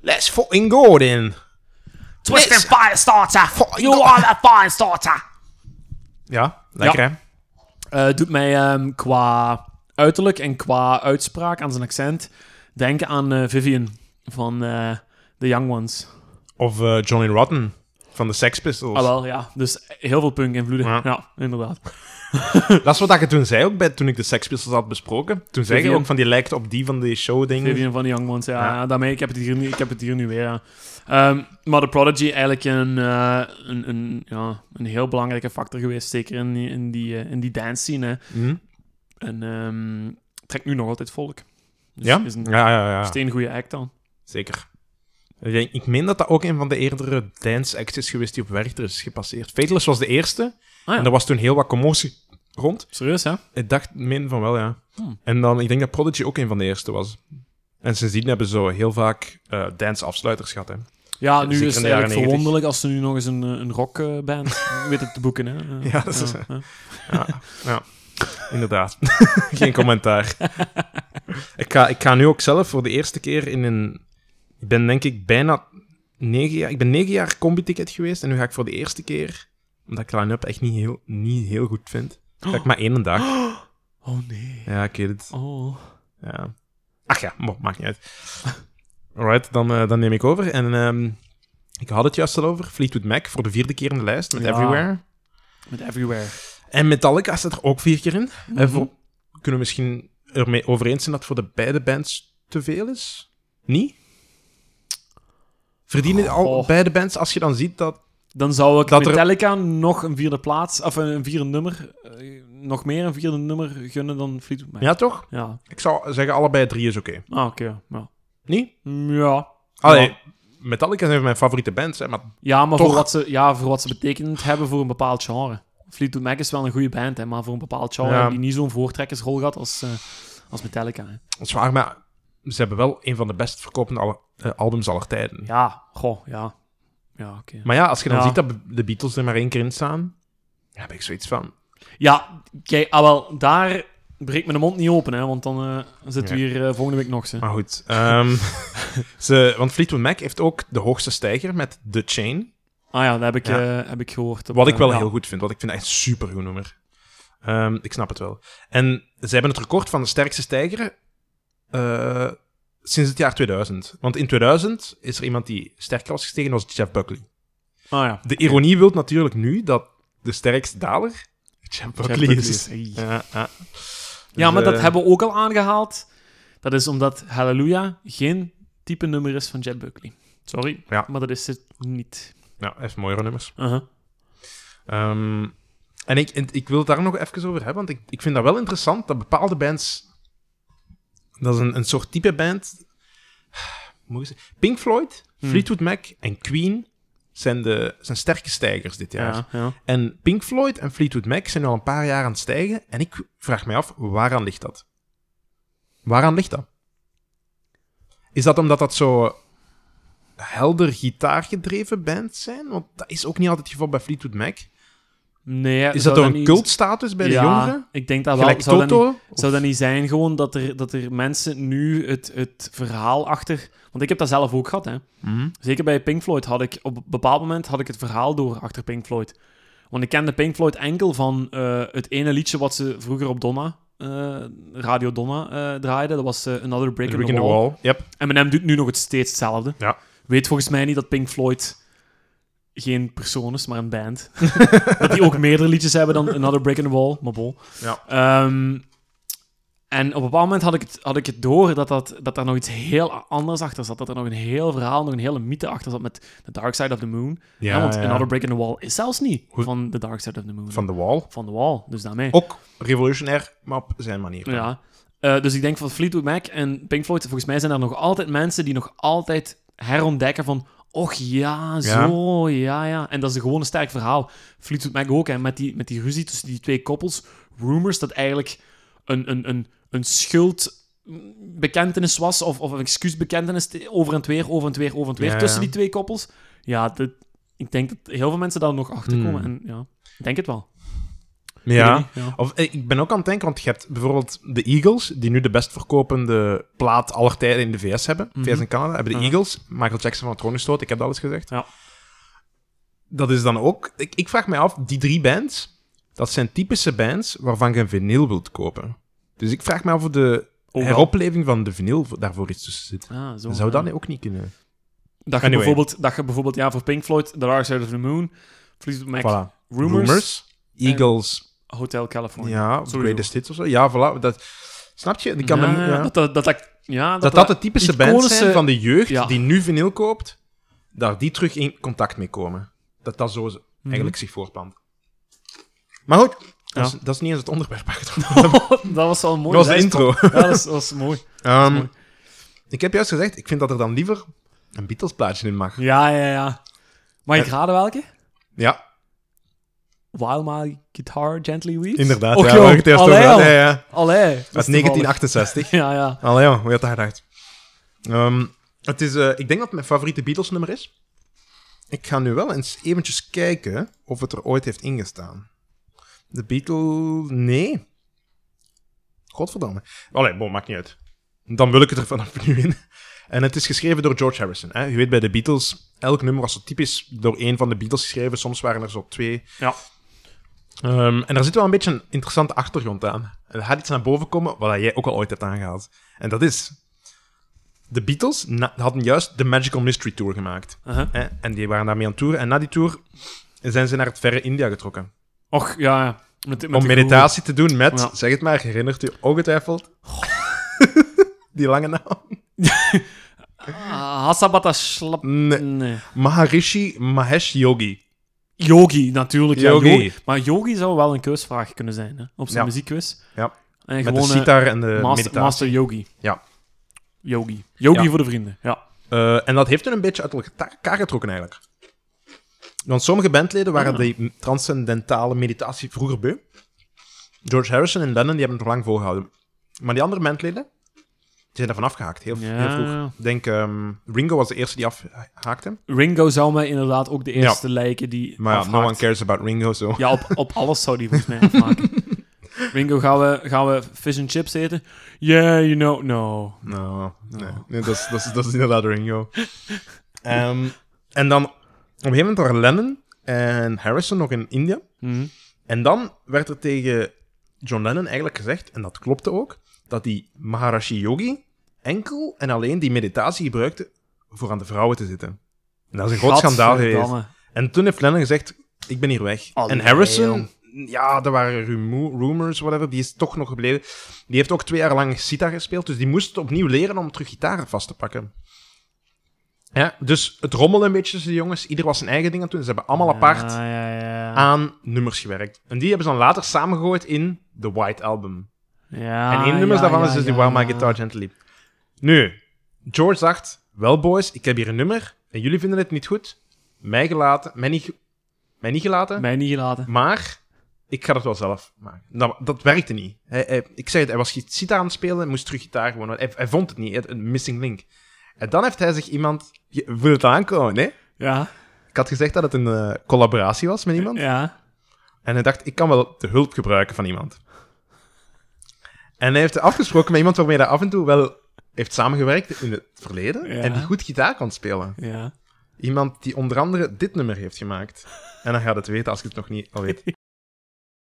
Let's fucking go then. Twist and Firestarter! Fucking You go. are the Firestarter! Ja, lekker Ja. hè? Eh doet mij ehm, qua uiterlijk en qua uitspraak aan zijn accent denken aan eh, Vivian van eh The Young Ones. Of eh, Johnny Rotten van de Sex Pistols. Ah, wel, ja. Dus heel veel punk-invloeden. Ja. Ja. inderdaad. Dat is wat ik toen zei ook bij, toen ik de Sex Pistols had besproken. Toen zei je ook van die lijkt op die van die show-dingen. Vivian van The Young Ones, ja. Daarmee, ik heb, het hier nu, ik heb het hier nu weer, ja. Ehm, maar de Prodigy eigenlijk een, eh, een, een, ja, een heel belangrijke factor geweest, zeker in die, in die, eh, in die dance scene. hè. Hm? En ehm, trekt nu nog altijd volk. Dus Ja? is een Ja, ja, ja. steengoede act dan. Zeker. Ik meen dat dat ook een van de eerdere dance acts is geweest die op Werchter is gepasseerd. Fateless was de eerste. Ah, ja. En er was toen heel wat commotie rond. Serieus, hè? Ik dacht, meen van wel, ja. Hmm. En dan, ik denk dat Prodigy ook een van de eerste was. En sindsdien hebben ze zo heel vaak eh dance-afsluiters gehad, hè. Ja, nu is het eigenlijk 90. verwonderlijk als ze nu nog eens een, eh, een rockband weten te boeken, hè? Eh, Ja, dat is- ja. Ja, ja. inderdaad. Geen commentaar. ik, ga, ik ga nu ook zelf voor de eerste keer in een... Ik ben denk ik bijna negen jaar... Ik ben negen jaar combi-ticket geweest en nu ga ik voor de eerste keer, omdat ik line-up echt niet heel, niet heel goed vind, ga ik maar één dag. Oh nee. Ja, ik weet het. Oh. Ja. Ach ja, maakt niet uit. Alright, dan, eh, dan neem ik over. En ehm, ik had het juist al over. Fleetwood Mac voor de vierde keer in de lijst met Ja. Everywhere. Met Everywhere. En Metallica staat er ook vier keer in. Voor- kunnen we misschien ermee over eens zijn dat voor de beide bands te veel is? Niet? Verdienen al Goh. beide bands, als je dan ziet dat... Dan zou ik Dat er- Metallica nog een vierde plaats, of een vierde nummer, eh, nog meer een vierde nummer gunnen dan Fleetwood Mac. Ja, toch? Ja. Ik zou zeggen, allebei drie is oké. Ah, oké. Ja. Niet? Ja. Allee, Ja. Metallica zijn mijn favoriete bands, hè, maar Ja, maar Toch. voor wat, ze, ja, voor wat ze betekend hebben voor een bepaald genre. Fleetwood Mac is wel een goede band, hè, maar voor een bepaald genre Ja. die niet zo'n voortrekkersrol gehad als, eh, als Metallica. Hè. dat is waar, maar ze hebben wel een van de best verkopende albums aller tijden. Ja, goh, ja. Ja, oké. Maar ja, als je dan Ja. ziet dat de Beatles er maar één keer in staan, dan heb ik zoiets van... Ja, kijk, ah, wel, daar breekt mijn mond niet open, hè, want dan eh, zitten we hier eh, volgende week nog. Maar goed. ehm, ze, want Fleetwood Mac heeft ook de hoogste stijger met The Chain. Ah ja, dat heb ik, Ja. eh, heb ik gehoord. op, Wat ik eh, wel heel goed vind, want ik vind het echt een supergoed nummer. Ehm, ik snap het wel. En ze hebben het record van de sterkste stijger eh, sinds het jaar 2000. Want in 2000 is er iemand die sterker was gestegen, was Jeff Buckley. Ah ja. De ironie wil natuurlijk nu dat de sterkste daler Jeff Buckley, is. is, hey. Ja, ja. Ja, Dus, maar dat eh, hebben we ook al aangehaald. Dat is omdat Hallelujah geen type nummer is van Jet Buckley. Sorry, Ja. maar dat is het niet. Ja, hij heeft mooiere nummers. Ehm, en ik, ik wil het daar nog even over hebben, want ik, ik vind dat wel interessant dat bepaalde bands. Dat is een, een soort type band. Pink Floyd, Hmm. Fleetwood Mac en Queen zijn, de, zijn sterke stijgers dit jaar. Ja, ja. En Pink Floyd en Fleetwood Mac zijn al een paar jaar aan het stijgen. En ik vraag mij af, waaraan ligt dat? Waaraan ligt dat? Is dat omdat dat zo helder gitaargedreven bands zijn? Want dat is ook niet altijd het geval bij Fleetwood Mac. Nee, Is dat een niet- cultstatus bij de ja, jongeren? Ik denk dat wel. Gelijk Zou dat, niet, Toto? zou dat niet zijn gewoon dat er, dat er mensen nu het, het verhaal achter... Want ik heb dat zelf ook gehad, hè. Mhm. Zeker bij Pink Floyd had ik op een bepaald moment had ik het verhaal door achter Pink Floyd. Want ik kende Pink Floyd enkel van eh, het ene liedje wat ze vroeger op Donna, eh, Radio Donna, eh draaiden. Dat was Another Brick, in the Wall. Wall. Yep. Eminem doet nu nog het steeds hetzelfde. Ja. Weet volgens mij niet dat Pink Floyd geen persoon is, maar een band. dat die ook meerdere liedjes hebben dan Another Brick in the Wall, maar bol. Ja. Ehm, en op een bepaald moment had ik het, had ik het door dat, dat, dat daar nog iets heel anders achter zat. Dat er nog een heel verhaal, nog een hele mythe achter zat met The Dark Side of the Moon. Ja, want Another Break in the Wall is zelfs niet Goed. van The Dark Side of the Moon. Van The Wall. Van The Wall, dus daarmee. Ook revolutionair, maar op zijn manier. Ja. Eh, dus ik denk van Fleetwood Mac en Pink Floyd, volgens mij zijn er nog altijd mensen die nog altijd herontdekken van och ja, zo, ja, ja. En dat is een gewoon een sterk verhaal. Fleetwood Mac ook, hè, met die, met die ruzie tussen die twee koppels. Rumors dat eigenlijk een, een, een, een schuldbekentenis was, of, of een excuusbekentenis te- over en weer, over en weer, over en weer, Ja, tussen ja. die twee koppels. Ja, dat, ik denk dat heel veel mensen daar nog achter komen. Hmm. En ja, ik denk het wel. Ja. Of eh, ik ben ook aan het denken, want je hebt bijvoorbeeld de Eagles, die nu de best verkopende plaat aller tijden in de VS hebben. Mhm. VS en Canada hebben de. Eagles. Michael Jackson van het troon gestoten, ik heb dat al eens gezegd. Ja. Dat is dan ook... Ik, ik vraag me af, die drie bands, dat zijn typische bands waarvan je een vinyl wilt kopen. Dus ik vraag me af of de al. heropleving van de vinyl vo- daarvoor iets tussen zit. Ah, zo, Zou ja. dat ook niet kunnen? Dat je, Anyway. bijvoorbeeld, dat je bijvoorbeeld, ja, voor Pink Floyd, The Dark Side of the Moon, Fleetwood Mac, Voilà. Rumors, Eagles, Hotel California. ja, Sowieso. Greatest Hits of zo. Ja, voilà. Dat, snap je? Kan ja, hem- ja. Dat, dat, ja, dat dat de typische bands zijn van de jeugd Ja. die nu vinyl koopt, daar die terug in contact mee komen. Dat dat zo z- eigenlijk zich voortplant. Maar goed, dat, is, dat is niet eens het onderwerp. dat was wel mooi. Dat was de intro. Ja, dat mooi. Ehm, mooi. ik heb juist gezegd, ik vind dat er dan liever een Beatles-plaatje in mag. Ja, ja, ja. Mag ik raden welke? Ja, While My Guitar Gently Weeps? inderdaad. Och, ja, joh. waar ik het eerst Allee, over had. joh. Ja, ja. Allee. Dat is toevallig. 1968. Ja, ja. Allee, joh, hoe had dat gedacht? Ehm, het is, eh, ik denk dat het mijn favoriete Beatles-nummer is. Ik ga nu wel eens eventjes kijken of het er ooit heeft ingestaan. De Beatles... Nee. Godverdamme. Allee, bon, maakt niet uit. Dan wil ik het er vanaf nu in. En het is geschreven door George Harrison. Hè? Je weet, bij de Beatles, elk nummer was zo typisch door één van de Beatles geschreven. Soms waren er zo twee. Ja. Ehm, en daar zit wel een beetje een interessante achtergrond aan. Er gaat iets naar boven komen wat jij ook al ooit hebt aangehaald. En dat is... De Beatles hadden juist de Magical Mystery Tour gemaakt. Uh-huh. Hè? En die waren daarmee aan het toeren. En na die tour zijn ze naar het verre India getrokken. Och, ja, ja. Met, met om meditatie te doen met, Ja. zeg het maar, herinnert u ongetwijfeld? die lange naam? Ah, Hasabata Slap... Nee. Nee. Maharishi Mahesh Yogi. Yogi, natuurlijk. Ja, Yogi. Maar Yogi zou wel een keusvraag kunnen zijn, hè? Op zijn Ja. muziekquiz. Ja. En Met gewoon de sitar en de master, meditatie. master Yogi. Ja. Yogi. Yogi Ja. voor de vrienden, ja. Eh, en dat heeft er een beetje uit elkaar getrokken eigenlijk. Want sommige bandleden waren Ah. die transcendentale meditatie vroeger beu. George Harrison en Lennon die hebben het nog lang volgehouden. Maar die andere bandleden, zijn ervan afgehaakt, heel, Ja. heel vroeg. Ik denk, ehm, Ringo was de eerste die afhaakte. Ringo zou mij inderdaad ook de eerste lijken die Maar ja, no one cares about Ringo, zo. Ja, op, op alles zou die volgens mij afmaken. Ringo, gaan we, gaan we fish and chips eten? Yeah, you know, no. No, nee. nee dat, is, dat, is, dat is inderdaad Ringo. Ehm, en dan, op een gegeven moment waren Lennon en Harrison nog in India. Hm. En dan werd er tegen John Lennon eigenlijk gezegd, en dat klopte ook, dat die Maharishi Yogi enkel en alleen die meditatie gebruikte voor aan de vrouwen te zitten. En dat is een groot schandaal geweest. En toen heeft Lennon gezegd, ik ben hier weg. Allee, en Harrison, ja, er waren rumo- rumors, whatever, die is toch nog gebleven. Die heeft ook twee jaar lang sitar gespeeld, dus die moest opnieuw leren om terug gitaar vast te pakken. Ja, dus het rommelde een beetje tussen de jongens. Ieder was zijn eigen ding aan het doen. Ze hebben allemaal apart Ja, ja, ja. aan nummers gewerkt. En die hebben ze dan later samengegooid in The White Album. ja en één nummers daarvan is dus die While My. Guitar Gently. Nu, George dacht, wel boys, ik heb hier een nummer en jullie vinden het niet goed. Mij gelaten, mij niet, mij niet gelaten, Mij niet gelaten. maar ik ga het wel zelf maken. Nou, dat werkte niet. Hij, hij- ik zei het, hij was gitaar aan het spelen en moest terug gitaar gewoon. Hij, hij vond het niet, een missing link. En dan heeft hij zich iemand... Je voelt het aankomen, hè? Ja, Ik had gezegd dat het een eh, collaboratie was met iemand. ja. En hij dacht, ik kan wel de hulp gebruiken van iemand. En hij heeft afgesproken met iemand waarmee hij af en toe wel heeft samengewerkt in het verleden. Ja. En die goed gitaar kan spelen. Ja. Iemand die onder andere dit nummer heeft gemaakt. En dan gaat het weten als ik het nog niet al weet.